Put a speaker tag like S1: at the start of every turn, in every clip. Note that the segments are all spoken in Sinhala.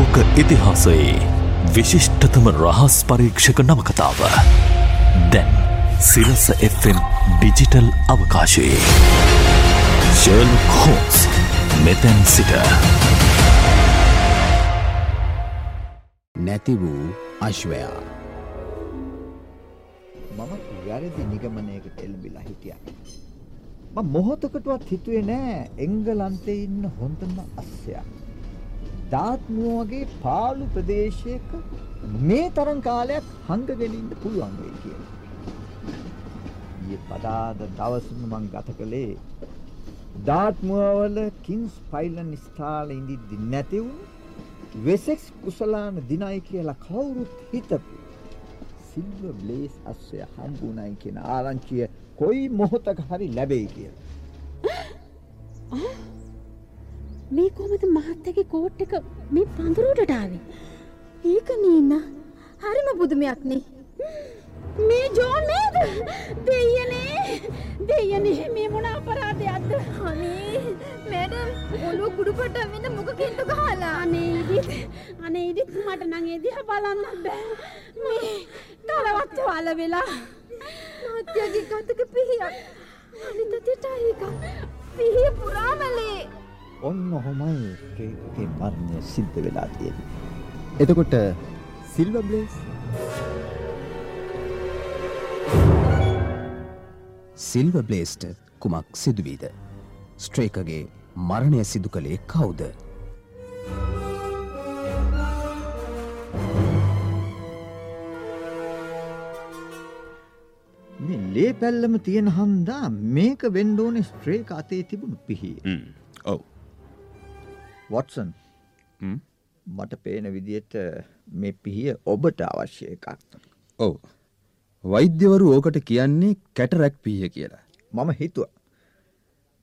S1: ලෝක ඉතිහාසයේ විශිෂ්ටතම රහස් පරීක්ෂක නවකතාව දැන් සිරස Fම් ඩිජිටල් අවකාශයේ ශර්ල් කෝස් මෙතැන් සිට
S2: නැති වූ අශ්වයා
S3: මම වැරදි නිගමනයකට එල්බිලා හිටිය. මොහොතකටවත් හිතුවේ නෑ එංගලන්තේ ඉන්න හොඳම අස්සයක්. ධාත්මුව වගේ පාලු ප්‍රදේශයක මේ තරම් කාලයක් හංගගෙනින්ට පුළුවන් වෙයි කියලා. ඊයේ පදාද දවසම මං ගත කළේ ධාත්මුවවල කිංස් පයිලන් ස්ථාල ඉඳිද්දි නැති වුණු වෙසෙක්ස් කුසලාන දිනයි කියලා කවුරුත් හිතපු සිල්වර් බ්ලේස් අස්සය හම්බුණයි කියන ආරංචිය කොයි මොහොතක හරි ලැබෙයි කියලා.
S4: මේ කොමද මහත්තගේ කෝට් එක මේ පඳුරුවටට ආවේ. ඒක නීන්න හරිම පුදුමයක්නේ. මේ ජෝන් නේද? දෙයියනේ. දෙයියනේ මේ මොන අපරාධයක්ද? අනේ මැඩම් ඔළුව කුඩුපට වෙන මොකකින්ද ගහලා? අනේ ඉදිත් අනේ ඉදිත් මට නම් ඒ දිහා බලන්න බෑ. මේ කලවත් වල වෙලා. මහත්තයාගේ කතක පිහියක්. අනිත් අතට ඒක පිහිය පුරාමලේ.
S3: ඔන්න ඔහොමයි කේකගේ මරණය සිද්ධ වෙලා තියෙන්නේ.
S2: එතකොට සිල්ව බ්ලේස් සිල්ව බ්ලේස්ට කුමක් සිදුවීද. ස්ට්‍රේකගේ මරණය සිදු කළේ කවුද.
S3: මේ ලේ පැල්ලම තියෙන හන්දා මේක වෙන්ඩෝන ස්ට්‍රේක අතේ තිබුණු පිහි.
S5: ඔව්
S3: වොටසන් මට පේන විදියට මේ පිහිය ඔබට අවශ්‍ය එකක්.
S5: ඔව් වෛද්‍යවරු ඕකට කියන්නේ කැටරැක් පීය කියලා.
S3: මම හිතුව.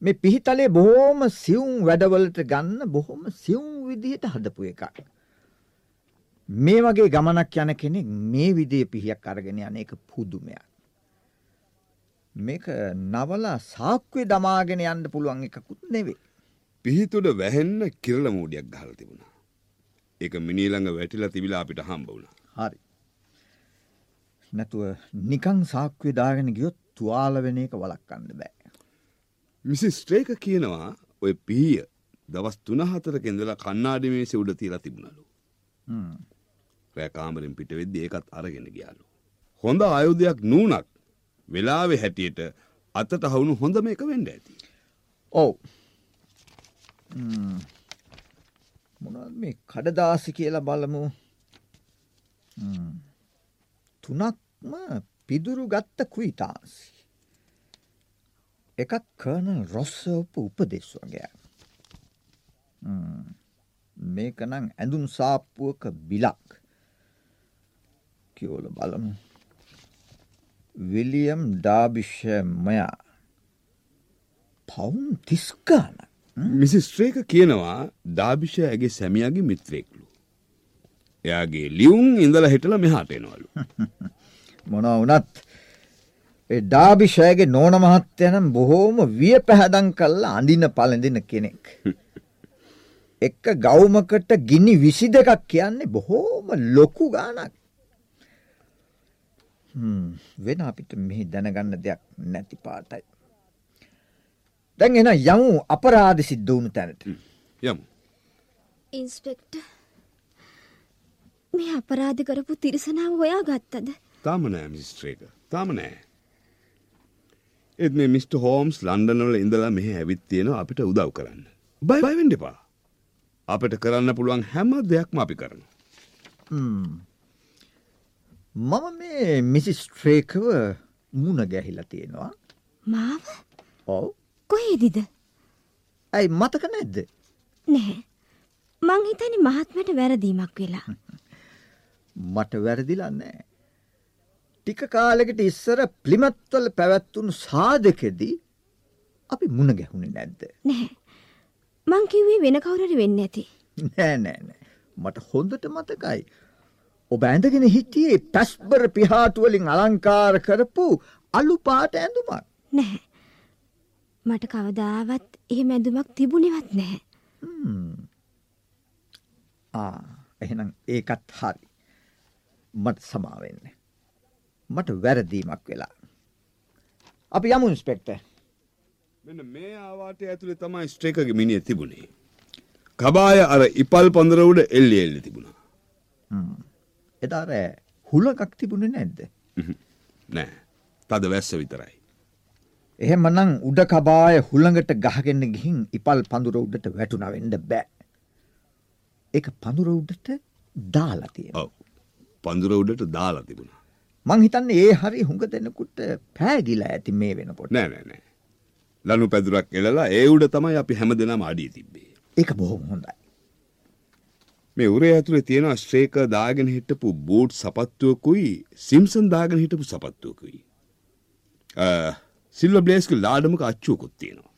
S3: මේ පිහිතලේ බොහෝම සියුම් වැඩවලට ගන්න බොහොම සියුම් විදිහට හදපු එකක්. මේ වගේ ගමනක් යන කෙනෙක් මේ විදිය පිහියක් අරගෙන යන එක පුදුමයක්. මේක නවලා සාක්වේ දමාගෙන යන්න පුළුවන් එකකුත් නෙවේ.
S5: පිහිතුඩ වැහෙන්න කිරල මූඩියක් ගහල තිබුණා. ඒක මිනිළඟ වැටිලා තිබිලා අපිට හම්බ වුණා.
S3: හරි. නැතුව නිකං සාක්වේ දාගෙන ගියොත් තුවාල වෙන එක වලක්කන්න බෑ.
S5: මිසි ස්ට්‍රේක කියනවා ඔය පිහිය දවස් තුන හතර කෙන්දලා කන්නාඩි මේසෙ උඩ තියලා තිබුණලු. රෑකාමරින් පිට වෙද්දි ඒකත් අරගෙන ගියාලු. හොඳ ආයුධයක් නූනක් වෙලාවෙ හැටියට අතට හවුණු හොඳම එක වෙන්ඩ ඇති.
S3: ඔව් මොනවද මේ කඩදාසි කියලා බලමු. තුනක්ම පිදුරු ගත්ත කුයිතාන්සි එකක් කර්නල් රොස්සෝපු උපදෙස් වගේ මේක නම් ඇඳුම් සාප්පුවක බිලක්. කියෝල බලමු. විලියම් ඩාබිෂමයා පවුම් තිස්කාන
S5: මිසි ස්ට්‍රේක කියනවා ඩාබිෂය ඇගේ සැමියගේ මිත්‍රයෙක්ලු. එයාගේ ලියුම් ඉඳල හිටල මෙහාට එනවලු.
S3: මොන වනත් ඩාබිෂයගේ නෝන මහත්තයනම් බොහෝම විය පැහැදන් කල්ලා අඳින පලඳින කෙනෙක්. එක්ක ගෞමකට ගිනි විසි දෙකක් කියන්නේ බොහෝම ලොකු ගානක්. වෙන අපිට මෙහි දැනගන්න දෙයක් නැති පාටයි. දැන් එන යමු අපරාධ සිද්ධ වුණු තැනට.
S5: යමු.
S4: ඉන්ස්පෙක්ට මේ අපරාධ කරපු තිරිසනාව හොයා ගත්තද.
S5: තාමනෑ මිස්ට්‍රේක තාම නෑ. එත් මේ මිස්ට හෝම්ස් ලන්ඩනවල ඉඳලා මෙහ ඇවිත් තියෙන අපිට උදව් කරන්න. බයි බයිවෙන්ඩ එපා. අපට කරන්න පුළුවන් හැම දෙයක්ම අපි කරන.
S3: මම මේ මිසිස් ට්‍රේකව මුණ ගැහිලා තියෙනවා.
S4: මාව
S3: ඔව්
S4: කොහේදිද
S3: ඇයි මතක නැද්ද.
S4: නැහැ. මං හිතනි මහත්මට වැරදීමක් වෙලා.
S3: මට වැරදිලා නෑ. ටික කාලෙකට ඉස්සර ප්ලිමත්වල පැවැත්වුණු සාධකෙදී අපි මුණ ගැහුණේ නැද්ද.
S4: නැහැ. මං කිව්වේ වෙන කවුරට වෙන්න ඇති.
S3: නෑ නෑ නෑ මට හොඳට මතකයි. ඔබ ඇඳගෙන හිටියේ පැස්බර පිහාටුවලින් අලංකාර කරපු අලු පාට ඇඳුමක්.
S4: නැහැ. මට කවදාවත් එහෙම ඇඳුමක් තිබුණෙවත් නැහැ.
S3: ආ එහෙනම් ඒකත් හරි. මට සමාවෙන්න. මට වැරදීමක් වෙලා. අපි යමු ඉන්ස්පෙක්ටර්.
S5: මෙන්න මේ ආවාටය ඇතුළේ තමයි ස්ට්‍රේකගේ මිනිිය තිබුණේ. කබාය අර ඉපල් පොඳර උඩ එල්ලි එල්ලි තිබුණා.
S3: එදා අර හුලඟක් තිබුණේ නැද්ද?
S5: නෑ. තද වැස්ස විතරයි.
S3: එහෙමනම් උඩ කබාය හුළඟට ගහගෙන ගිහින් ඉපල් පඳුර උඩට වැටුණා වෙන්න බෑ. ඒක පඳුර උඩට දාලා තියෙනවා.
S5: ඔව්. පඳුර උඩට දාලා තිබුණා.
S3: මං හිතන්නේ ඒ හරි හුඟ දෙනෙකුට පෑගිලා ඇති මේ වෙනකොට.
S5: නෑ නෑ නෑ. ලනු පැදුරක් එලලා ඒ උඩ තමයි අපි හැම දෙනාම අඩිය තිබ්බේ.
S3: ඒක බොහොම හොඳයි.
S5: මේ උරේ ඇතුලේ තියෙන ස්ට්‍රේක දාගෙන හිටපු බූට් සපත්තුවකුයි සිම්සන් දාගෙන හිටපු සපත්තුවකුයි. සිල්ව බ්ලේස්ක ලාඩමක අච්චුවකුත් තියෙනවා.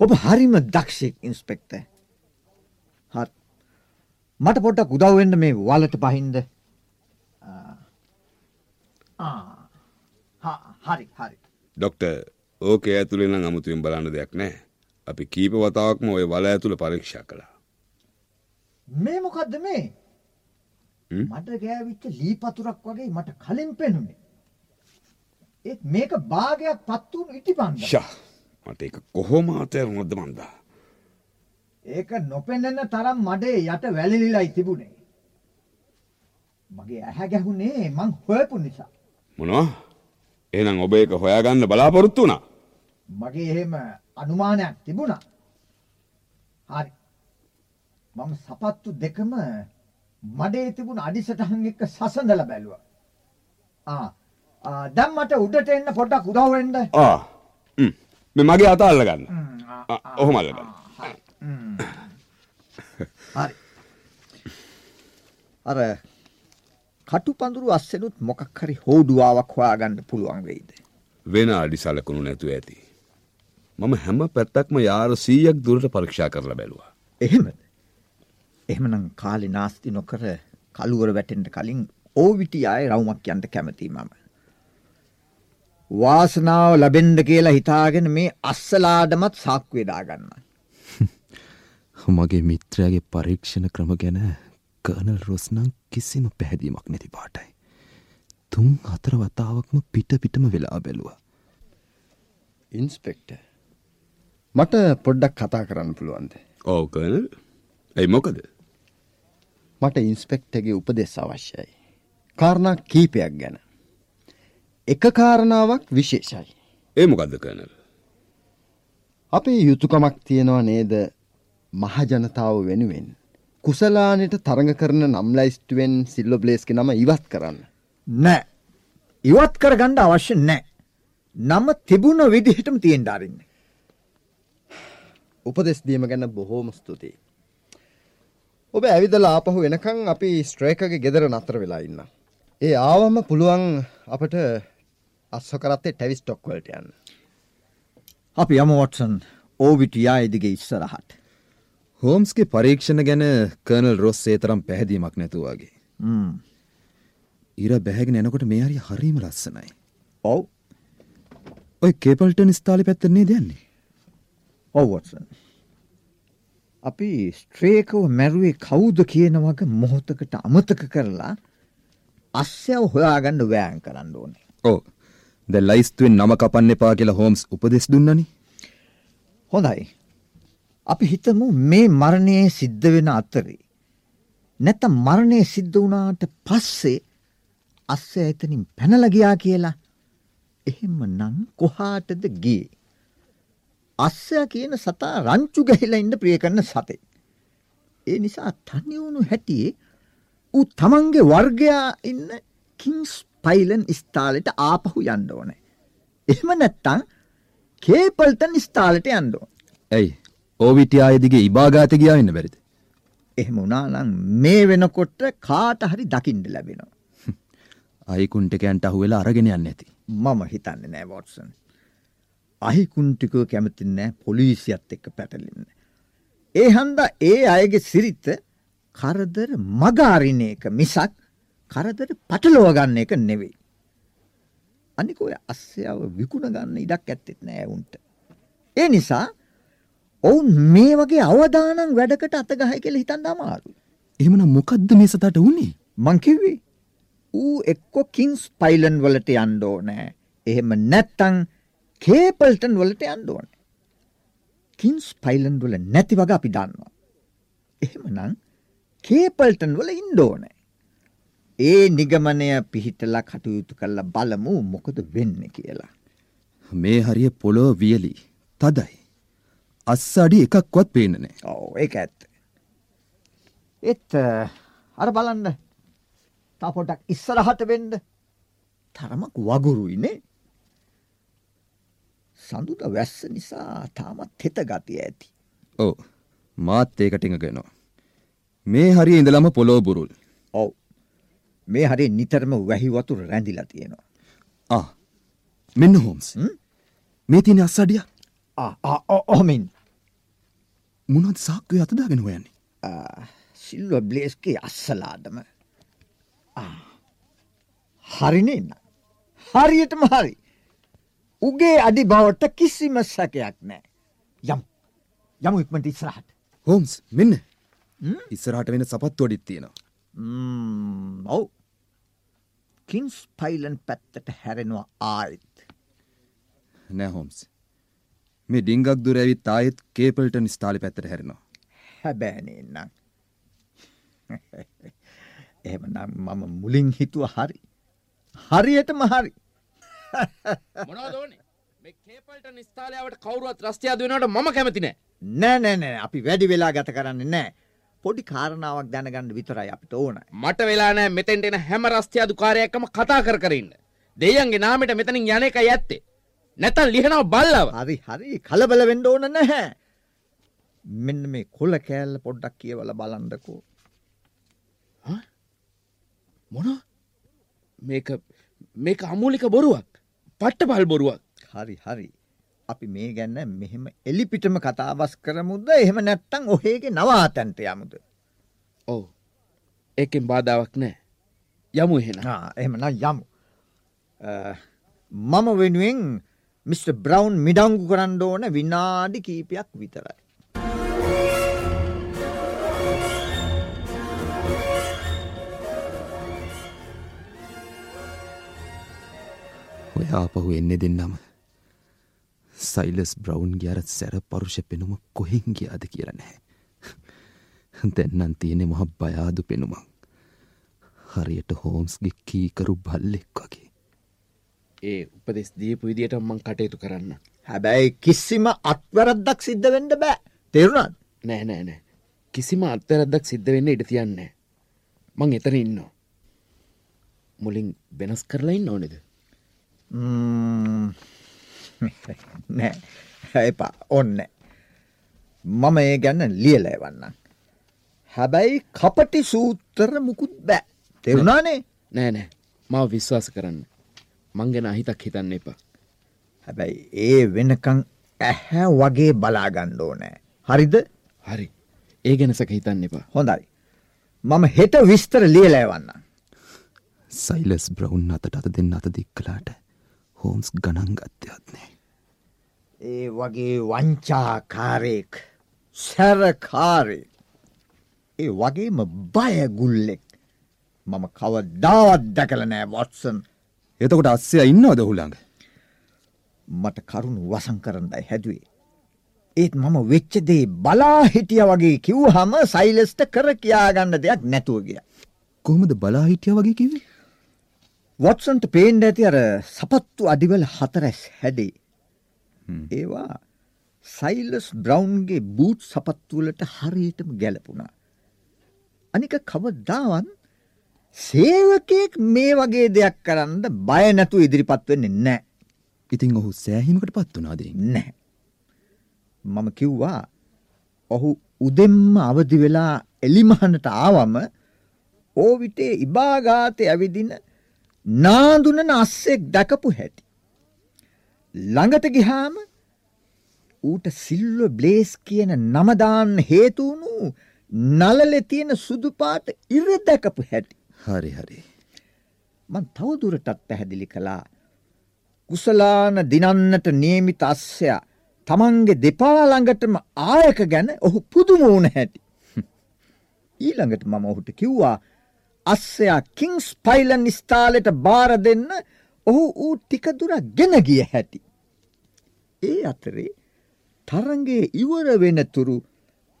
S3: ඔබ හරිම දක්ෂෙක් ඉන්ස්පෙක්ටර්. හරි. මට පොඩ්ඩක් උදව් වෙන්න මේ වලට පහින්ද. හරි හරි.
S5: ඩොක්ටර් ඕකේ ඇතුලේ නම් අමුතුවෙන් බලන්න දෙයක් නැහැ. අපි කීප වතාවක්ම ওই වල ඇතුළ පරීක්ෂා කළා.
S3: මේ මොකද්ද මේ? මට ගෑවිච්ච ලී පතුරක් වගේ මට කලින් පෙනුනේ. ඒත් මේක භාගයක් පත් වුණු ඉටිපන්ද.
S5: ෂා මට ඒක කොහොම අතෑරුණාද මන්දා.
S3: ඒක නොපෙනෙන තරම් මඩේ යට වැලිලිලයි තිබුණේ. මගේ ඇහැ ගැහුනේ මං හොයපු නිසා.
S5: මොනවා? එහෙනම් ඔබ ඒක හොයාගන්න බලාපොරොත්තු වුණා.
S3: මගේ එහෙම අනුමානයක් තිබුණා. හරි. මම සපත්තු දෙකම මඩේ තිබුණ අඩිසටහන් එක්ක සසඳලා බැලුවා. ආ දැන් මට උඩට එන්න පොඩ්ඩක් උදව් වෙන්න.
S5: ආ. හ්ම්. මේ මගේ අත අල්ල ගන්න. ඔහොම අල්ල ගන්න.
S3: හරි. අර කටුපඳුරු අස්සෙනුත් මොකක් හරි හෝඩුවාවක් හොයාගන්න පුළුවන් වෙයිද?
S5: වෙන අඩි සලකුණු නැතුව ඇති. මම හැම පැත්තක්ම යාර 100ක් දුරට පරීක්ෂා කරලා බැලුවා.
S3: එහෙමද? එහෙමනම් කාලේ නාස්ති නොකර කලුවර වැටෙන්න කලින් ඕවිටි ආයේ රවුමක් යන්න කැමතියි මම. වාසනාව ලැබෙන්න කියලා හිතාගෙන මේ අස්සලාඩමත් සාක්කුවේ දාගන්න.
S1: මගේ මිත්‍රයාගේ පරීක්ෂණ ක්‍රම ගැන කර්නල් රොස්නං කිසිම පැහැදීමක් නැති පාටයි. තුන් හතර වතාවක්ම පිට පිටම වෙලා බැලුවා.
S2: ඉන්ස්පෙක්ටර් මට පොඩ්ඩක් කතා කරන්න පුළුවන්ද.
S5: ඔව් කර්නල්. එයි මොකද?
S2: මට ඉන්ස්පෙක්ටගේ උපදෙස් අවශ්‍යයි. කාරණා කීපයක් ගැන. එක කාරණාවක් විශේෂයි.
S5: ඒ මොකද්ද කර්නල්?
S2: අපේ යුතුකමක් තියෙනවා නේද මහජනතාව වෙනුවෙන්. කුසලානයට තරඟ කරන නම් ලයිස්ටුවෙන් සිල්ලෝ බ්ලේස්ක නම ඉවත් කරන්න.
S3: නෑ. ඉවත් කරගන්න අවශ්‍ය නෑ. නම තිබුණ විදිහටම තියෙන්න අරින්න.
S2: උපදෙස් දීම ගැන බොහෝම ස්තුතියි. ඔබ ඇවිදලා ආපහු වෙනකං අපි ස්ට්‍රේකගේ ගෙදර නතර වෙලා ඉන්න. ඒ ආවම පුළුවන් අපට අස්සකරත්තේ ටැවිස් ටොක්වලට යන්න.
S3: අපි යමු වොට්සන් ඕවිටියා ඉදිගේ ඉස්සරහට.
S1: හෝම්ස්ගේ පරීක්ෂණ ගැන කර්නල් රොස් ඒ තරම් පැහැදීමක් නැතුවාගේ. ඉර බැහැගෙන එනකොට මේ හරි හරීම ලස්සනයි.
S3: ඔව්
S1: ඔය කේපල්ටන් ස්ථාලි පැත්තරනේ දෙන්නේ.
S3: ඔව් වොට්සන්. අපි ස්ට්‍රේකව මැරුවේ කවුද කියන වගේ මොහොතකට අමතක කරලා අස්යව හොයාගන්න වෑන් කරන්න ඕනේ.
S1: ඕ ද ලයිස්තුවෙන් නම කපන්න එපා කියලා හෝම්ස් උපදෙස් දුන්නනි.
S3: හොඳයි. අපි හිතමු මේ මරණයේ සිද්ධ වෙන අතරේ. නැත්තම් මරණය සිද්ධ වුණාට පස්සේ අස්සය එතනින් පැනලා ගියා කියලා. එහෙමනම් කොහාටද ගියේ? අස්සයා කියන සතා රංචු ගහිලා ඉන්න ප්‍රිය කරන සතෙක්. ඒ නිසා තනි වුණු හැටියේ ඌ තමන්ගේ වර්ගයා ඉන්න කිංස් පයිලන් ස්ථාලෙට ආපහු යන්න ඕනේ. එහෙම නැත්තම් කේපල්ටන් ස්ථාලෙට යන්න ඕනේ.
S1: ඇයි ඕවිටි ආයදිගේ ඉබාගාත ගියා වෙන්න බැරිද.
S3: එහෙම වුණා නම් මේ වෙනකොට කාට හරි දකින්න ලැබෙනවා.
S1: අයිකුන්ටකයන්ට අහුවෙලා අරගෙන යන්න ඇති.
S3: මම හිතන්නේ නෑ වොට්සන්. අහිකුන්ටිකෝ කැමති නෑ පොලිසියත් එක්ක පැටලෙන්න. ඒ හන්දා ඒ අයගේ සිරිත කරදර මගාරින එක මිසක් කරදර පටලව ගන්න එක නෙවෙයි. අනික ඔය අස්සයාව විකුණ ගන්න ඉඩක් ඇත්තෙත් නෑ උන්ට. ඒ නිසා ඔවුන් මේ වගේ අවදානම් වැඩකට අතගහයි කියලා හිතන්න අමාරුයි.
S1: එහෙමනම් මොකද්ද මේ සතාට වුණේ?
S3: මං කිව්වේ ඌ එක්ක කින්ස් පයිලන් වලට යන්න ඕනේ. එහෙම නැත්තම් කේපල්ටන් වලට යන්න ඕනේ. කින්ස් පයිලන් වල නැති වගේ අපි දන්නවා. එහෙමනම් කේපල්ටන් වල ඉන්න ඕනේ. ඒ නිගමනය පිහිටලා කටයුතු කරලා බලමු මොකද වෙන්නේ කියලා.
S1: මේ හරිය පොළොව වියලි. තදයි. අස්සඩි එකක්වත් පේන්නේ.
S3: ඔව් ඒක ඇත්ත. අ, අර බලන්න. තා පොඩක් ඉස්සරහට වෙන්න. තරමක් වගුරුයිනේ. සඳුද වැස්ස නිසා තාමත් හෙත ගතිය ඇති.
S1: ඔව්. මාත් ඒකට ඉඟගෙනවා. මේ හරිය ඉඳලම පොළොව බුරුල්.
S3: ඔව්. මේ හරි නිතරම වැහි වතුර රැඳිලා තියෙනවා.
S1: ආ. මෙන්න හෝම්ස්.
S3: හ්ම්?
S1: මේ තියෙන අස්සඩිය
S3: ආ ආ ඔහොමින්
S1: මොනවද සාක්කුවේ අත දාගෙන හොයන්නේ?
S3: සිල්ව බ්ලේස්ගේ අස්සලාදම. ආ. හරිනේ නං. හරියටම හරි. උගේ අඩි බවට කිසිම සැකයක් නෑ. යම්. යමු ඉක්මට ඉස්රහට.
S1: හෝම්ස් මෙන්න. ඉස්සරහට වෙන සපත්තු අඩිත් තියෙනවා.
S3: ඔව්. කින්ස් පයිලන් පැත්තට හැරෙනවා ආයිත්.
S1: නෑ හෝම්ස්. මේ ඩිංගක් දුර ඇවිත් ආයෙත් කේපල්ටන් ස්ථාලි පැත්තට හැරෙනවා.
S3: හැබෑනේ නම්. එහෙමනම් මම මුලින් හිතුව හරි. හරියටම හරි.
S6: මොනවදෝනේ මේ කේපල්ට ස්ථාලයාවට කවරුවත් රස්තියාද වෙනට මම කැමතිනෑ
S3: නෑ නෑ නෑ අපි වැඩි වෙලා ගත කරන්නේ නෑ. පොඩි කාරණාවක් දැනගන්න විතරයි අපිට ඕන.
S6: මට වෙලානෑ මෙතෙන්ට එන හැම රස්තියාදු කාරයක්කම කතා කර කරන්න. දෙයන්ගේ නාමට මෙතනින් යන එක ඇත්තේ. නැතන් ලිහනව බල්ලව
S3: හරි හරි කලබල වෙන්න ඕන නැහැ. මෙන්න මේ කොල කෑල්ල පොඩ්ඩක් කියවල බලන්ඩකෝ.
S6: මොන මේක මේක අමූලික බොරුවක් පට්ට පල් බොරුවක්
S3: හරි හරි. අපි මේ ගැන්න මෙහෙම එලිපිටම කතාබස් කරමුද එහෙම නැත්තං ඔහේගේ නවාතැන්ට යමුද.
S6: ඔවු ඒකෙන් බාධාවක් නෑ යමු එහෙන
S3: ආ, එහෙමනම් යමු. මම වෙනුවෙන් මිට. බ්‍රවන්් මිඩංගු කරන්න ඕන විනාඩි කීපයක් විතරයි.
S1: ඔය ආපහු එන්නේ දෙන්නම. සයිලස් බ්‍රවන්ගේ අර සැර පරුෂ පෙනුම කොහෙන් ගියාද කියලා නැහැ. දැන්නන් තියෙනෙ මහ බයාදු පෙනුමක්. හරියට හෝම්ස්ගේ කීකරු බල්ලෙක් වගේ.
S6: ඒ උපදෙස් දීපු විදියට මං කටයුතු කරන්න
S3: හැබැයි කිසිම අත්වරද්දක් සිද්ධ වෙන්ඩ බෑ තෙරුණත්
S6: නෑ නෑ නෑ කිසිම අත්තරදක් සිද්ධ වෙන්න ඉඩ තියන්නේ මං එතන ඉන්න මුලින් වෙනස් කරලයින්න ඕනෙද
S3: ම්ම්. නෑ. එපා. ඔන්න මම ඒ ගැන්න ලියලෑවන්න හැබැයි කපටි සූත්තර මුකුත් බෑ. තෙරුණානේ?
S6: නෑ නෑ. මව විශ්වාස කරන්න. මං ගැන අහිතක් හිතන්න එපා.
S3: හැබැයි ඒ වෙනකං ඇහැ වගේ බලාගණ්ඩෝ නෑ හරිද?
S6: හරි. ඒ ගැනසක හිතන්න එපා.
S3: හොඳයි. මම හෙට විස්තර ලියලෑවන්න
S1: සයිලස් බ්‍රවන්් අතට අත දෙන්න අත දික් කලාට හෝම්ස් ගණන් ගත්තයත් නෑ.
S3: ඒ වගේ වංචාකාරයෙක් සැරකාරයෙක් ඒ වගේම බයගුල්ලෙක් මම කවදාවත් දැකල නෑ වොත්සන්
S1: එතකොට අස්සය ඉන්නවද හුළඟ.
S3: මට කරුණු වසං කරන්නයි හැදුවේ. ඒත් මම වෙච්චදේ බලා හිටිය වගේ කිව් හම සයිලස්ට කර කියාගන්න දෙයක් නැතුව ගිය.
S1: කොහොමද බලා හිටිය වගේ කිවේ.
S3: වොත්සන්ට පේන්ඩ ඇති අර සපත්තු අඩිවල හතරැස් හැඩේ. ඒවා සයිලස් බ්‍රවන්ගේ බූට් සපත්තුවලට හරියටම ගැලපුණා. අනික කවදාවන් සේවකයෙක් මේ වගේ දෙයක් කරන්න බය නැතු ඉදිරිපත් වෙන්නේ නෑ
S1: ඉතින් ඔහු සෑහිමකට පත් වනාදේ.
S3: නැහැ. මම කිව්වා ඔහු උදෙම්ම අවදි වෙලා එලිමහනට ආවම ඕවිටේ ඉබාගාතය ඇවිදින නාදුනන අස්සෙක් දැකපු හැටි. ළඟට ගිහාම ඌට සිල්ව බ්ලේස් කියන නමදාන්න හේතුවුණු නලලෙ තියෙන සුදුපාට ඉර දැකපු හැටි.
S1: හරි හරි.
S3: මන් තවදුරටත් පැහැදිලි කළා. කුසලාන දිනන්නට නියමිත අස්සයා තමන්ගේ දෙපාළඟටම ආයක ගැන ඔහු පුදුම වුණ හැටි. ඊළඟට මම ඔහුට කිව්වා අස්සයා කිංස් පයිලන් ස්ථාලට බාර දෙන්න ඔහු ඌ ටිකදුර ගෙන ගිය හැටි. ඒ අතරේ තරගේ ඉවර වෙනතුරු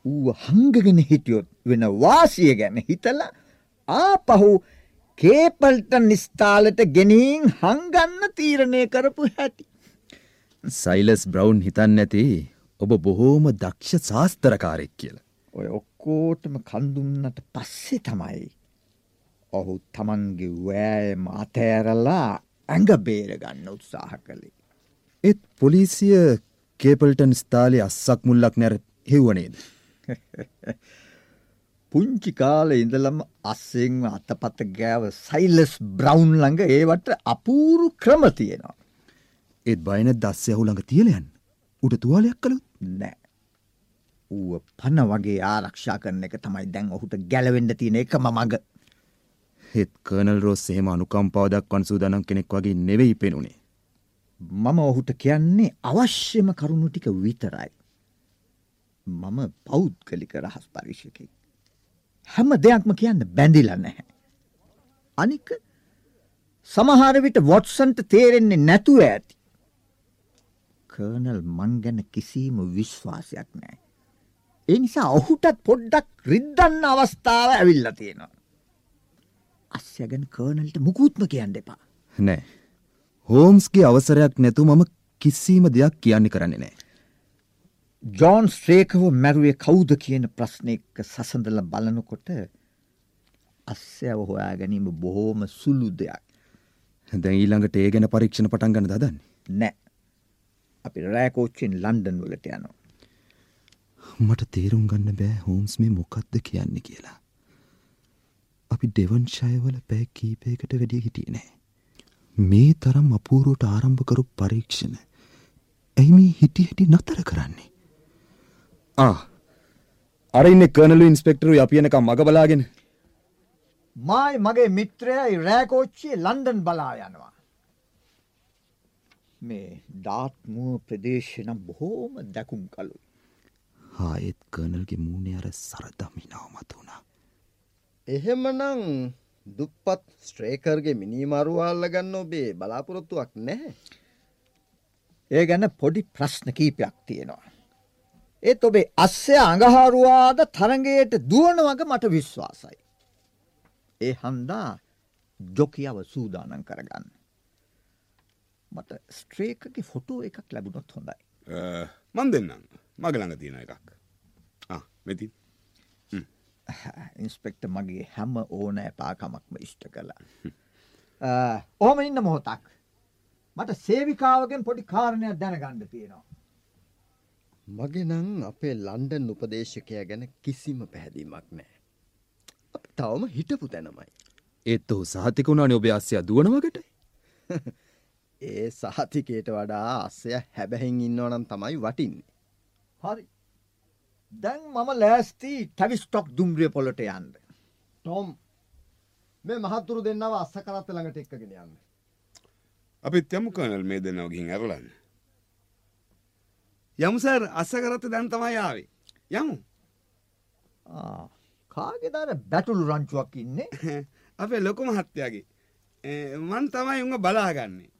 S3: ඌ හංගගෙන හිටියොත් වෙන වාසිය ගැන හිතල ආපහු කේපල්ටන් ස්ථාලට ගෙනින් හංගන්න තීරණය කරපු හැටි.
S1: සයිලස් බ්‍රවන්් හිතන්න ඇති ඔබ බොහෝම දක්ෂ ශාස්තරකාරෙක් කියලා.
S3: ඔය ඔක්කෝටම කන්දුන්නට පස්සේ තමයි. ඔහු තමන්ගේ වෑයම අතෑරලා ඇඟ බේරගන්න උත්සාහ කළේ.
S1: ඒත් පොලිසිය කේපල්ටන් ස්ථාලය අස්සක් මුල්ලක් නැර හෙව්වනේද.
S3: පුංචි කාල ඉඳලම අස්සෙන්ම අතපත ගෑව සයිලස් බ්‍රවුන් ළඟ ඒවට අපූරු ක්‍රම තියෙනවා.
S1: ඒත් බයන දස්ය හු ළඟ තියලයන් උට තුවාලයක් කළු
S3: නෑ. ඌ පන වගේ ආරක්ෂා කරන එක තමයි දැන් ඔහුට ගැලවෙන්ඩ තියෙන එකම මඟ.
S1: හෙත් කර්නල් රෝස් එහෙම අනුකම්පාවදක් වන් සූදානම් කෙනෙක් වගේ නෙවෙයි පෙනුනේ.
S3: මම ඔහුට කියන්නේ අවශ්‍යම කරුණු ටික විතරයි. මම පෞද්ගලික රහස් පරිශකෙක්. හැම දෙයක්ම කියන්න බැඳිල නැහැ. අනික සමහර විට වොට්සන්ට තේරෙන්නේ නැතුව ඇති. කර්නල් මං ගැන කිසිීම විශ්වාසයක් නෑ. ඒ නිසා ඔහුටත් පොඩ්ඩක් රිද්දන්න අවස්ථාව ඇවිල්ල තියෙනවා. අස්ය ගැන කර්නල්ට මුකුත්ම කියන්න එපා.
S1: නෑ. හෝම්ස්ගේ අවසරයක් නැතු මම කිසිීම දෙයක් කියන්නේ කරන්නේ නෑ.
S3: ජෝන් ශ්‍රේකව මැරුවේ කවුද කියන ප්‍රශ්නයක සසඳල බලනකොට අස්්‍යව හොයා ගැනීම බොහෝම සුළු දෙයක්
S1: දැන් ඊළඟට ඒ ගැන පරීක්ෂණ පටන්ගන්න දන්නේ.
S3: නෑ අපි රෑකෝච්චෙන් ලන්ඩන් වලට යනවා.
S1: මට තේරුම් ගන්න බෑ හෝම්ස් මේ මොකක්ද කියන්න කියලා. අපි ඩෙවන්ශයවල පෑ කීපයකට වැඩිය හිටිය නෑ. මේ තරම් අපූරුවට ආරම්භකරු පරීක්ෂණ ඇයි මේ හිටි හිටි නතර කරන්නේ. අරඉන්න කනලු ඉන්ස්පෙක්ටරු අපියනකම් මග බලාගෙන
S3: මයි මගේ මිත්‍රයයි රෑකෝච්චිය ලන්ඩන් බලා යනවා. මේ ඩාත්මුව ප්‍රදේශනම් බොහෝම දැකුම් කලු.
S1: හායෙත් කර්නල්ගේ මූුණේ අර සරදමිනාව මත වුණා.
S2: එහෙමනං දුප්පත් ස්ට්‍රේකර්ගේ මිනිමරුවාල්ල ගන්න ඔබේ බලාපොරොත්තුවක් නැහැ.
S3: ඒ ගැන පොඩි ප්‍රශ්න කීපයක් තියෙනවා. ඒත් ඔබේ අස්සය අඟහාරුවාද තරගයට දුවන වග මට විශ්වාසයි. ඒ හන්දා ජොකියාව සූදානන් කරගන්න. මට ස්ට්‍රේකගේ ෆොටෝ එකක් ලැබුණොත් හොඳයි.
S5: මන් දෙන්නම් මගළඟ තියෙන එකක් මෙති
S3: ඉන්ස්පෙක්ට මගේ හැම ඕන ඇපාකමක්ම ඉෂ්ට කලා. ඕම ඉන්න මොහොතක්. මට සේවිකාවගෙන් පොඩි කාරණයක් දැනගණ්ඩ තියෙනවා.
S2: මගේ නං අපේ ලන්ඩන් උපදේශකය ගැන කිසිම පැහැදීමක් නෑ. අපි තවම හිටපු තැනමයි.
S1: ඒත් ඔහු සහතිකුණාන ඔබ අස්්‍යය දුවනවකට
S2: ඒ සහතිකයට වඩා අස්සය හැබැහින් ඉන්නවනම් තමයි වටින්නේ.
S3: හරි. දැන් මම ලෑස්ති ටැවිස්ටොක් දුම්රිය පොලට යන්න.
S2: ටොම් මේ මහත්තුරු දෙන්නව අස්ස කරත්ත ළඟට එක්කගෙන යන්න.
S5: අපිත් යමු කනල් මේ දෙන්නව ගිහින් ඇරලන්න. යමුසර් අස්ස කරත්ත දැන් තමයි ආවේ. යමු.
S3: කාගෙදර බැටුළු රංචුවක් ඉන්නේ
S5: අපේ ලොකු මහත්තයාගේ. මන් තමයි උඟ බලාගන්නේ.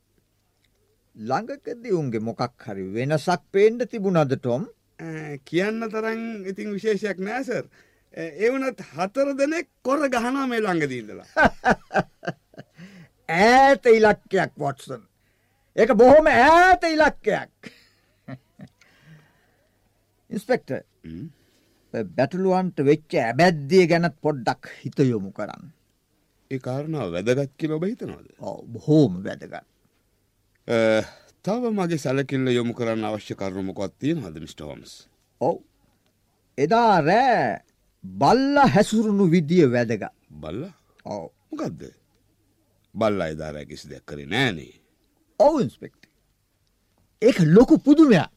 S3: ළඟකදී උන්ගේ මොකක් හරි වෙනසක් පේන්ඩ තිබුණද ටොම්
S5: කියන්න තරන් ඉතින් විශේෂයක් නෑසර්. එවනත් හතර දෙනෙක් කොර ගහනා මේ ළඟදීදලා.
S3: ඈත ඉලක්කයක් වොටසන්. එක බොහොම ඈත ඉලක්කයක්. ඉන්ස්පෙක්ට බැටලුවන්ට වෙච්ච ඇබැද්දිය ගැනත් පොඩ්ඩක් හිත යොමු කරන්න.
S5: ඒ කාරණාව වැදගත් කියල ඔබ හිතනවද.
S3: බොහෝම වැදගත්.
S5: තව මගේ සැලකිල්ල යොමු කරන්න අවශ්‍ය කරුණමකොත් තියෙන හද මිස්ටෝම්ස්.
S3: ඔව්. එදා රෑ බල්ල හැසුරුණු විදිිය වැදග
S5: බල්ල?
S3: ඔව.
S5: මොකක්ද බල්ල අයිදාරෑ කිසි දෙයක් කරේ නෑනේ.
S3: ඔවු ඉන්ස්පෙක්ට ඒක ලොකු පුදුමයක්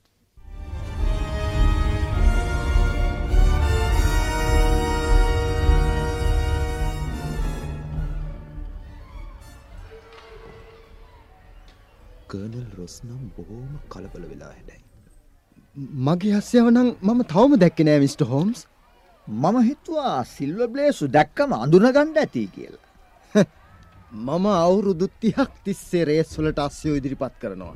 S1: කර්නල් රොස් නම් බොහෝම කලබල වෙලා හැඩයි.
S2: මගේ හස්්‍යවනං මම තවම දැක්ක නෑ මිට. හෝම්ස්
S3: මම හිතුවා සිල්ව බ්ලේසු දැක්කම අඳුනගණ්ඩ ඇති කියලා.
S2: මම අවුරුදු තිහක් තිස්සේ රේස්වලට අස්යෝ ඉදිරිපත් කරනවා.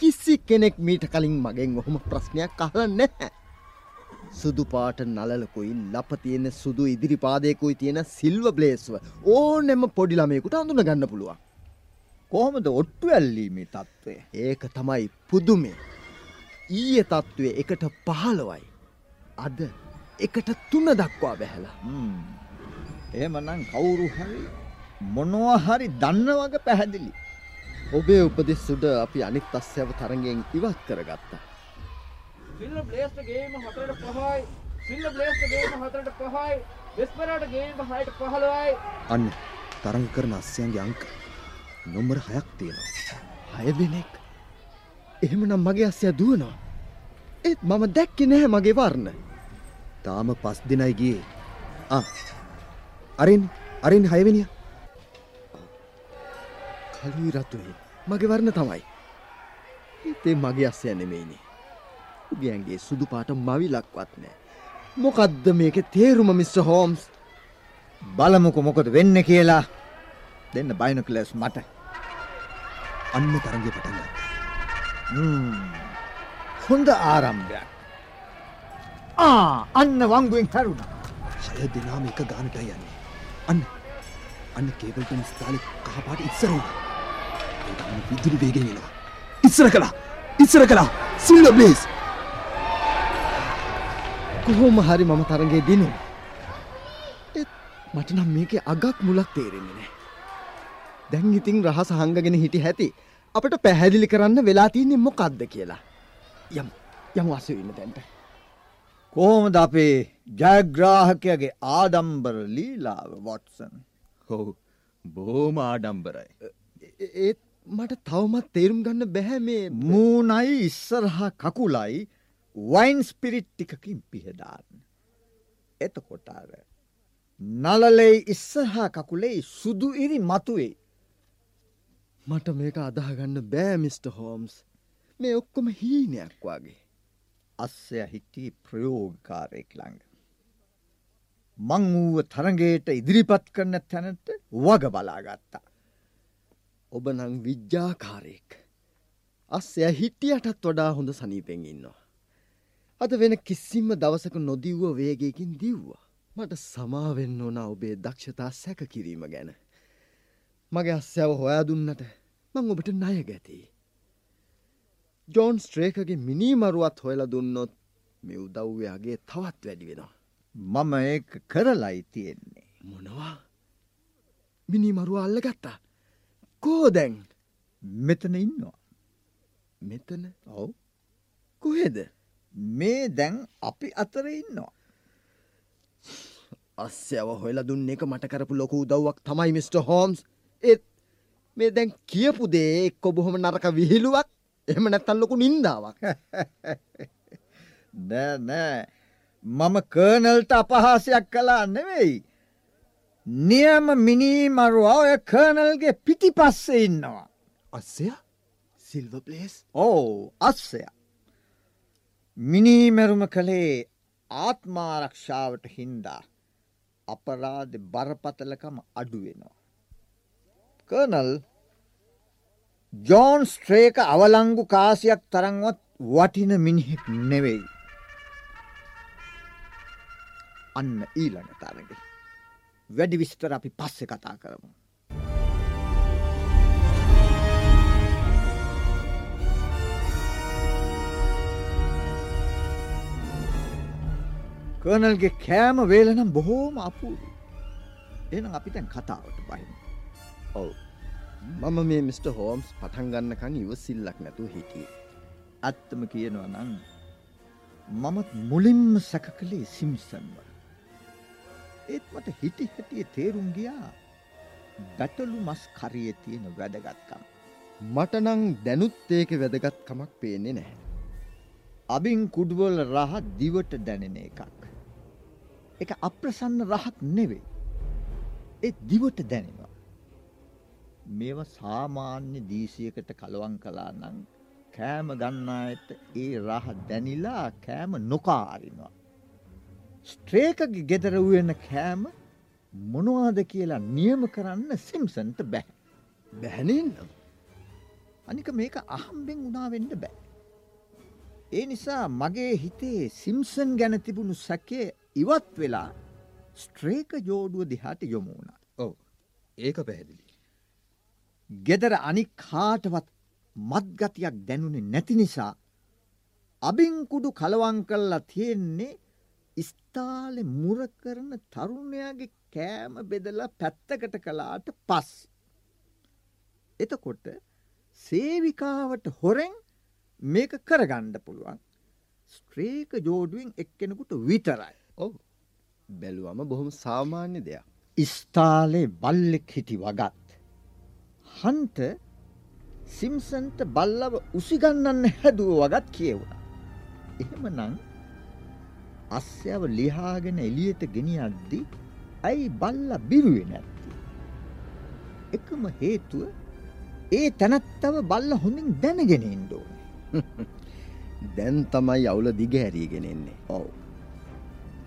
S2: කිසි කෙනෙක් මීට කලින් මගෙන් ඔහොම ප්‍රශ්නයක් අහල නැහැ. සුදු පාට නලලකුයි ලප තියෙන සුදු ඉදිරිපාදයකුයි තියෙන සිල්ව බ්ලේස්ව ඕනෙම පොඩිළමයකුට අඳුන ගන්න පුළුවන්.
S3: කොහොමද ඔට්ටු ඇල්ලීමේ තත්ත්වය.
S2: ඒක තමයි පුදුමේ. ඊය තත්ත්වය එකට පහළවයි. අද එකට තුන්න දක්වා බැහැලා.
S3: එහෙමනම් කවුරු හරි මොනවා හරි දන්න වග පැහැදිලි.
S2: ඔබේ උපදෙස් සුඩ අපි අනිත් අස්්‍යව තරගෙන් ඉවත් කරගත්තා.
S6: සිල්ල බ්ලේස්ට ගේම හතරට පහයි සිල්ල බ්ලේස්ට ගේම හතරට පහයි වෙස්පරට ගේම හයට පහළවයි
S1: අන්න තරඟ කරන අස්්‍යයන්ගේ අංක නොම්බර හයක් තියෙනවා.
S2: හය දෙනෙක් එහෙමනම් මගේ අස්ය දුවනවා. ඒත් මම දැක්කෙ නැහැ මගේ වර්ණ.
S1: තාම පස් දෙනයි ගියේ ආ අරින් අරින් හයවෙනිය
S2: කලුයි රතුයි මගේ වර්ණ තමයි. ඒතේ මගේ අස්සය නෙමෙයිනේ. උගයන්ගේ සුදු පාට මවිලක්වත් නෑ. මොකද්ද මේක තේරුම මිස්ස හෝම්ස්
S3: බලමුක මොකද වෙන්න කියලා දෙන්න බයිනකලස් මට
S1: අන්න තරගේ පටන්ගත්
S3: හොඳ ආරම්භයක්. ආ අන්න වංගුවෙන් හැරුණ.
S1: ශය දෙනාම එක ගානට යන්නේ. අන්න. අන්න කේබල්ටන් ස්ථාලි කහපාට ඉස්සරුණ ඒගන්න විදුලි වේගෙනවා ඉස්සර කලා ඉස්සර කලා සිල්ල බ්ලේස්.
S2: කොහොම හරි මම තරගේ දිනු. මට නම් මේක අගක් මුලක් තේරෙන්නේ නෑ. දැන් ඉතින් රහස හංගගෙන හිටි හැති අපට පැහැදිලි කරන්න වෙලා තියන්නේ මොකක්ද කියලා. යම් යම් වසවින්න තැන්ට.
S3: කොහොමද අපේ ජයග්‍රාහකයගේ ආඩම්බර ලීලාව වොටසන්
S1: හෝ බෝම ආඩම්බරයි
S2: ඒත් මට තවමත් තේරුම් ගන්න බැහැ මේ
S3: මූනයි ඉස්සරහා කකුලයි වයින් ස්පිරිට් ටිකකින් පිහදාන්න. එතකොටාර. නලලෙයි ඉස්සහා කකුලෙයි සුදු ඉරි මතුවේ.
S2: මට මේක අදහගන්න බෑ මිස්ට හෝම්ස් මේ ඔක්කොම හීනයක් වගේ.
S3: අස්සය හිටී ප්‍රයෝගකාරයෙක් ළඟ. මං වූව තරගේට ඉදිරිපත් කරන තැනට වග බලාගත්තා.
S2: ඔබ නං විද්‍යාකාරයෙක්. අස්සය හිටියටත් වඩා හොඳ සනීපෙන් ඉන්නවා. අද වෙන කිසිම්ම දවසක නොදිව්ව වේගයකින් දිව්වා. මට සමාවෙන්න ඕන ඔබේ දක්ෂතා සැක කිරීම ගැන. මගේ අස්සැව හොයා දුන්නට මං ඔබට ණය ගැතියි. ජෝන් ස්ට්‍රේකගේ මිනීමරුවත් හොයල දුන්නොත් මෙ උදව්‍යයාගේ තවත් වැඩි වෙනවා.
S3: මම ඒ කරලයි තියෙන්නේ.
S2: මොනවා මිනිමරුව අල්ල ගත්තා. කෝ දැන්
S3: මෙතන ඉන්නවා.
S2: මෙතන
S3: ඔව්
S2: කොහෙද
S3: මේ දැන් අපි අතර ඉන්නවා.
S2: අස්්‍යව හොල දුන්න එක මට කරපු ලොකු උදව්වක් තමයි මිට. හෝම්ස් ඒත් මේ දැන් කියපු දේ එක්කො බොහොම නරක විහිළුවක් එහම නැත්තන් ලොකු නින්දාවක්
S3: නෑ මම කර්නල්ට අපහාසයක් කලා නෙවෙයි. නියම මිනීමරුව ඔය කර්නල්ගේ පිටි පස්සේ ඉන්නවා.
S2: අස්සය සිල්ව පලේස්
S3: ඕ අස්සය. මිනීමැරුම කළේ ආත්මාරක්ෂාවට හින්දා අපරාධ බරපතලකම අඩුවෙනවා. කර්නල් ජෝන් ස්ට්‍රේක අවලංගු කාසියක් තරංවත් වටින මිනිහෙක් නෙවෙයි. අන්න ඊළඟ තරග. වැඩි විස්තර අපි පස්සෙ කතා කරමු. කර්නල්ගේ කෑම වේලනම් බොහෝම අපූරු. එන අපි තැන් කතාවට බහින.
S2: ඔව් මම මේ මිට. හෝම්ස් පටන්ගන්නකං ඉවසිල්ලක් නැතු හිටිය.
S3: ඇත්තම කියනවා නං මමත් මුලින්ම සැක කළේ සිම්සන්ව. ඒත් මට හිටි හැටිය තේරුම් ගියා බැටලු මස් කරිය තියෙන වැදගත්කම්.
S2: මටනං දැනුත් ඒක වැදගත්කමක් පේන්නේ නැහැ.
S3: අබින් කුඩුවල රහ දිවට දැනෙන එකක්. එක අප්‍රසන්න රහක් නෙවෙයි. ඒ දිවට දැනෙනවා. මේව සාමාන්‍ය දීසියකට කලවන් කලා නං කෑම ගන්නායට ඒ රහ දැනිලා කෑම නොකාරිනවා. ස්ට්‍රේකගේ ගෙදර වුවෙන කෑම මොනවාද කියලා නියම කරන්න සිම්සන්ට බැහැ.
S2: බැහැනන්නම්.
S3: අනික මේක අහම්බෙන් උනාවෙන්න බෑ. ඒ නිසා මගේ හිතේ සිම්සන් ගැන තිබුණු සැකේ ඉවත් වෙලා ස්ට්‍රේක ජෝඩුව දිහාට යොමුණ.
S1: ඔව ඒක පැහැදිලි.
S3: ගෙදර අනික් කාටවත් මත්ගතියක් දැනුනේ නැති නිසා අබිංකුඩු කලවං කල්ලා තියෙන්නේ ස්ථාලෙ මුර කරන තරුණයාගේ කෑම බෙදලා පැත්තකට කලාට පස්. එතකොට සේවිකාවට හොරෙන් මේක කරගණ්ඩ පුළුවන්. ස්ත්‍රේක ජෝඩුවෙන් එක්කෙනෙකුට විතරයි.
S2: ඔව බැලුවම බොහොම සාමාන්‍ය දෙයක්.
S3: ස්ථාලේ බල්ලෙක් හිටි වගත්. හන්ට සිම්සන්ට බල්ලව උසිගන්නන්න හැදුව වගත් කියවුණ. එහෙම නං අස්්‍යව ලිහාගෙන එලියට ගෙනියද්දි ඇයි බල්ල බිරුවෙන ඇත්ති. එකම හේතුව ඒ තැනත්තව බල්ල හොඳින් දැනගෙන ඉන්ඩෝ.
S2: දැන් තමයි අවුල දිගහැරීගෙන එන්නේ.
S3: ඔව්.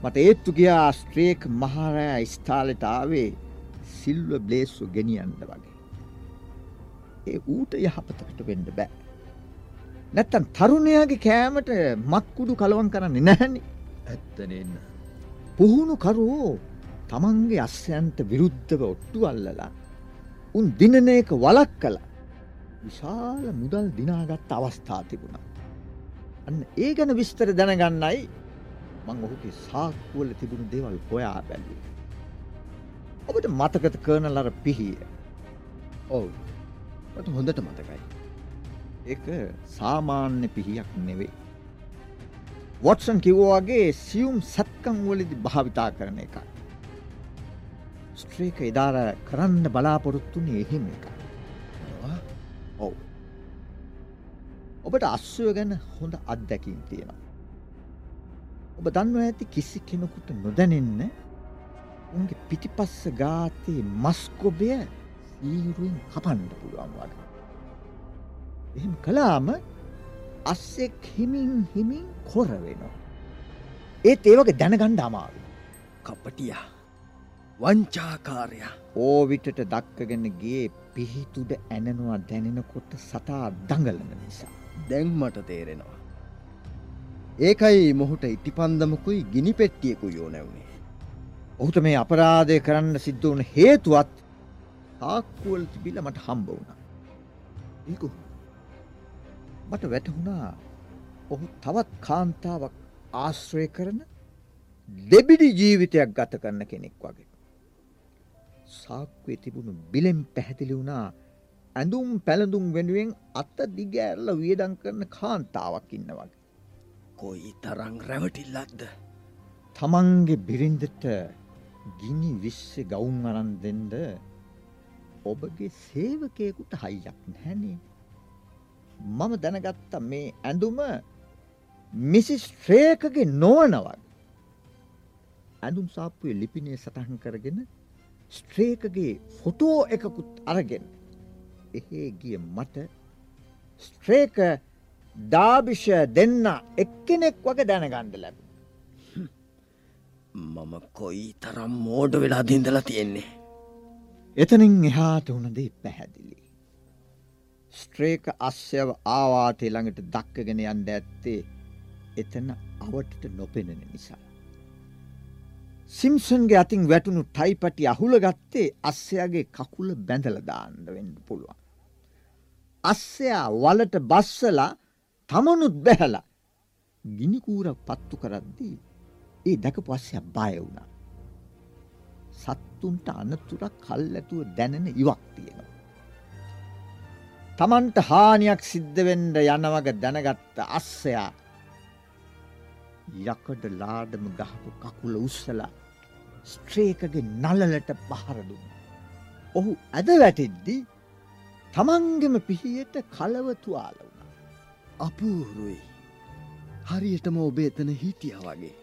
S3: මට ඒත්තු ගියා ස්ත්‍රේක් මහරෑ ස්ථාලටාවේ සිල්ව බ්ලේස්සු ගෙනියන්න වගේ. ඒ ඌට යහපතකට වෙන්න බෑ. නැත්තන් තරුණයාගේ කෑමට මත්කුඩු කලවන් කරන්නේ නැහැනි.
S1: ඇත්තනෙන්න.
S3: පුහුණු කරුවෝ තමන්ගේ අස්්‍යයන්ට විරුද්ධව ඔට්ටු අල්ලලා උන් දිනනයක වලක් කළ විශාල මුදල් දිනාගත්ත අවස්ථා තිබුණා. අන්න ඒ ගැන විස්තර දැනගන්නයි මං ඔහුගේ සාක්කුවල තිබුණු දේවල් හොයා බැලුව. ඔබට මතකත කරන ලර පිහිය.
S2: ඔවු මට හොඳට මතකයි.
S3: එක සාමාන්‍ය පිහියක් නෙවේ. වොටසන් කිව්වාගේ සියුම් සැත්කං වලදි භාවිතා කරන එක. ස්ත්‍රීක එදාර කරන්න බලාපොරොත්තුන්නේ එහෙම එක. ඔව්. ඔබට අස්සුව ගැන හොඳ අත්දැකින් තියෙනවා. ඔබ දන්නවා ඇති කිසි කෙනෙකුට නොදැනෙන්න උන්ගේ පිටිපස්ස ගාතයේ මස්කොබය සීරුවෙන් කපන්න පුළුවන් වගේ. එහෙම කලාම අස්සෙක් හිමින් හිමින් කොර වෙනවා. ඒත් ඒවගේ දැනගණ්ඩ අමාරු.
S2: කපටියා වංචාකාරයා
S3: ඕවිටට දක්කගෙන ගේ පිහිතුඩ ඇනනවා දැනෙනකොට සතා දඟලන නිසා.
S2: දැන් මට තේරෙනවා. ඒකයි මොහුට ඉටිපන්දමකුයි ගිනි පෙට්ටියකු යෝ නැවුණේ.
S3: ඔහුට මේ අපරාධය කරන්න සිද්ධ වන හේතුවත් ආක්කුවල් තිබිල මට හම්බ වුණ. ඒකු මට වැටහුණා ඔහු තවත් කාන්තාවක් ආශ්‍රය කරන දෙබිඩි ජීවිතයක් ගත කරන කෙනෙක් වගේ. සාක්වේ තිබුණු බිලෙම් පැහැදිලි වුණා ඇඳුම් පැළඳුම් වෙනුවෙන් අත්ත දිගඇරල වියදං කරන කාන්තාවක් ඉන්න වගේ.
S2: කොයි තරං රැවටිල්ලක්ද.
S3: තමන්ගේ බිරින්දට ගිනි විශ්්‍ය ගවුම් අරන් දෙන්ද ඔබගේ සේවකයකුට හයියක් නැනේ. මම දැනගත්ත මේ ඇඳුම මිසිස් ශ්‍රේකගේ නොවනවක්. ඇඳුම් සාප්පුය ලිපිනය සටහන් කරගෙන ස්ත්‍රේකගේ ෆොටෝ එකකුත් අරගෙන එහෙ ගිය මට ස්ත්‍රේක ඩාභිෂ දෙන්න එක්කෙනෙක් වගේ දැනගණ්ඩ ලැබ.
S2: මම කොයි තරම් මෝඩ වෙලා දින්දලා තියෙන්නේ.
S3: එතනින් එහාට වුණදේ පැහැදිලි. ස්ත්‍රේක අස්්‍යව ආවාතය ළඟට දක්කගෙන යන්ඩ ඇත්තේ එතන අවටට නොපෙනෙන නිසා. සිම්සන්ගේ අතින් වැටුණු ටයිපටි අහුල ගත්තේ අස්සයාගේ කකුල බැඳලදාන්න වෙන්න පුළුවන්. අස්සයා වලට බස්සලා තමනුත් බැහලා ගිනිකූර පත්තු කරද්දී ඒ දැක පස්සය බය වුණා. සත්තුන්ට අනතුරක් කල් ඇතුව දැනෙන ඉවක් තියෙනවා. තමන්ට හානියක් සිද්ධවෙන්ඩ යනවග දැනගත්ත අස්සයා යකඩ ලාඩම ගහපු කකුල උස්සලා ස්ත්‍රේකගේ නලලට පහරදුන්න. ඔහු ඇද වැටිද්දී තමන්ගෙම පිහියට කලවතුවාල වුණ.
S2: අපූරුයි. හරියටම ඔබ එතන හිටිය වගේ.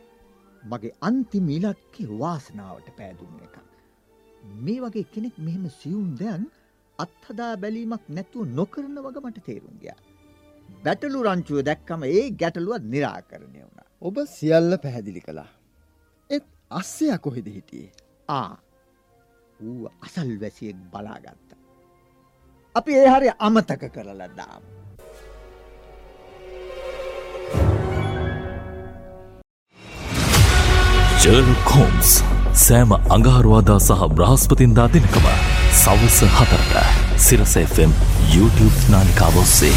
S3: මගේ අන්තිම ඉලක්කේ වාසනාවට පෑදුන්න එක. මේ වගේ කෙනෙක් මෙහෙම සියුම් දැන් අත්හදා බැලීමක් නැතුව නොකරන වග මට තේරුම් ගයා. බැටලු රංචුව දැක්කම ඒ ගැටලුවත් නිරාකරණය වුණ.
S2: ඔබ සියල්ල පැහැදිලි කළා. අස්සයා කොහෙද හිටියේ
S3: ආ ඌ අසල් වැසියෙක් බලාගත්ත. අපි ඒ හරි අමතක කරලා දාම.
S7: ජර්ලොක් හෝම්ස් සෑම අඟහරුවාදා සහ බ්‍රහස්පතින්දා දෙනකම සවස හතරට සිරසFM YouTube නාලිකාවොස්සේ.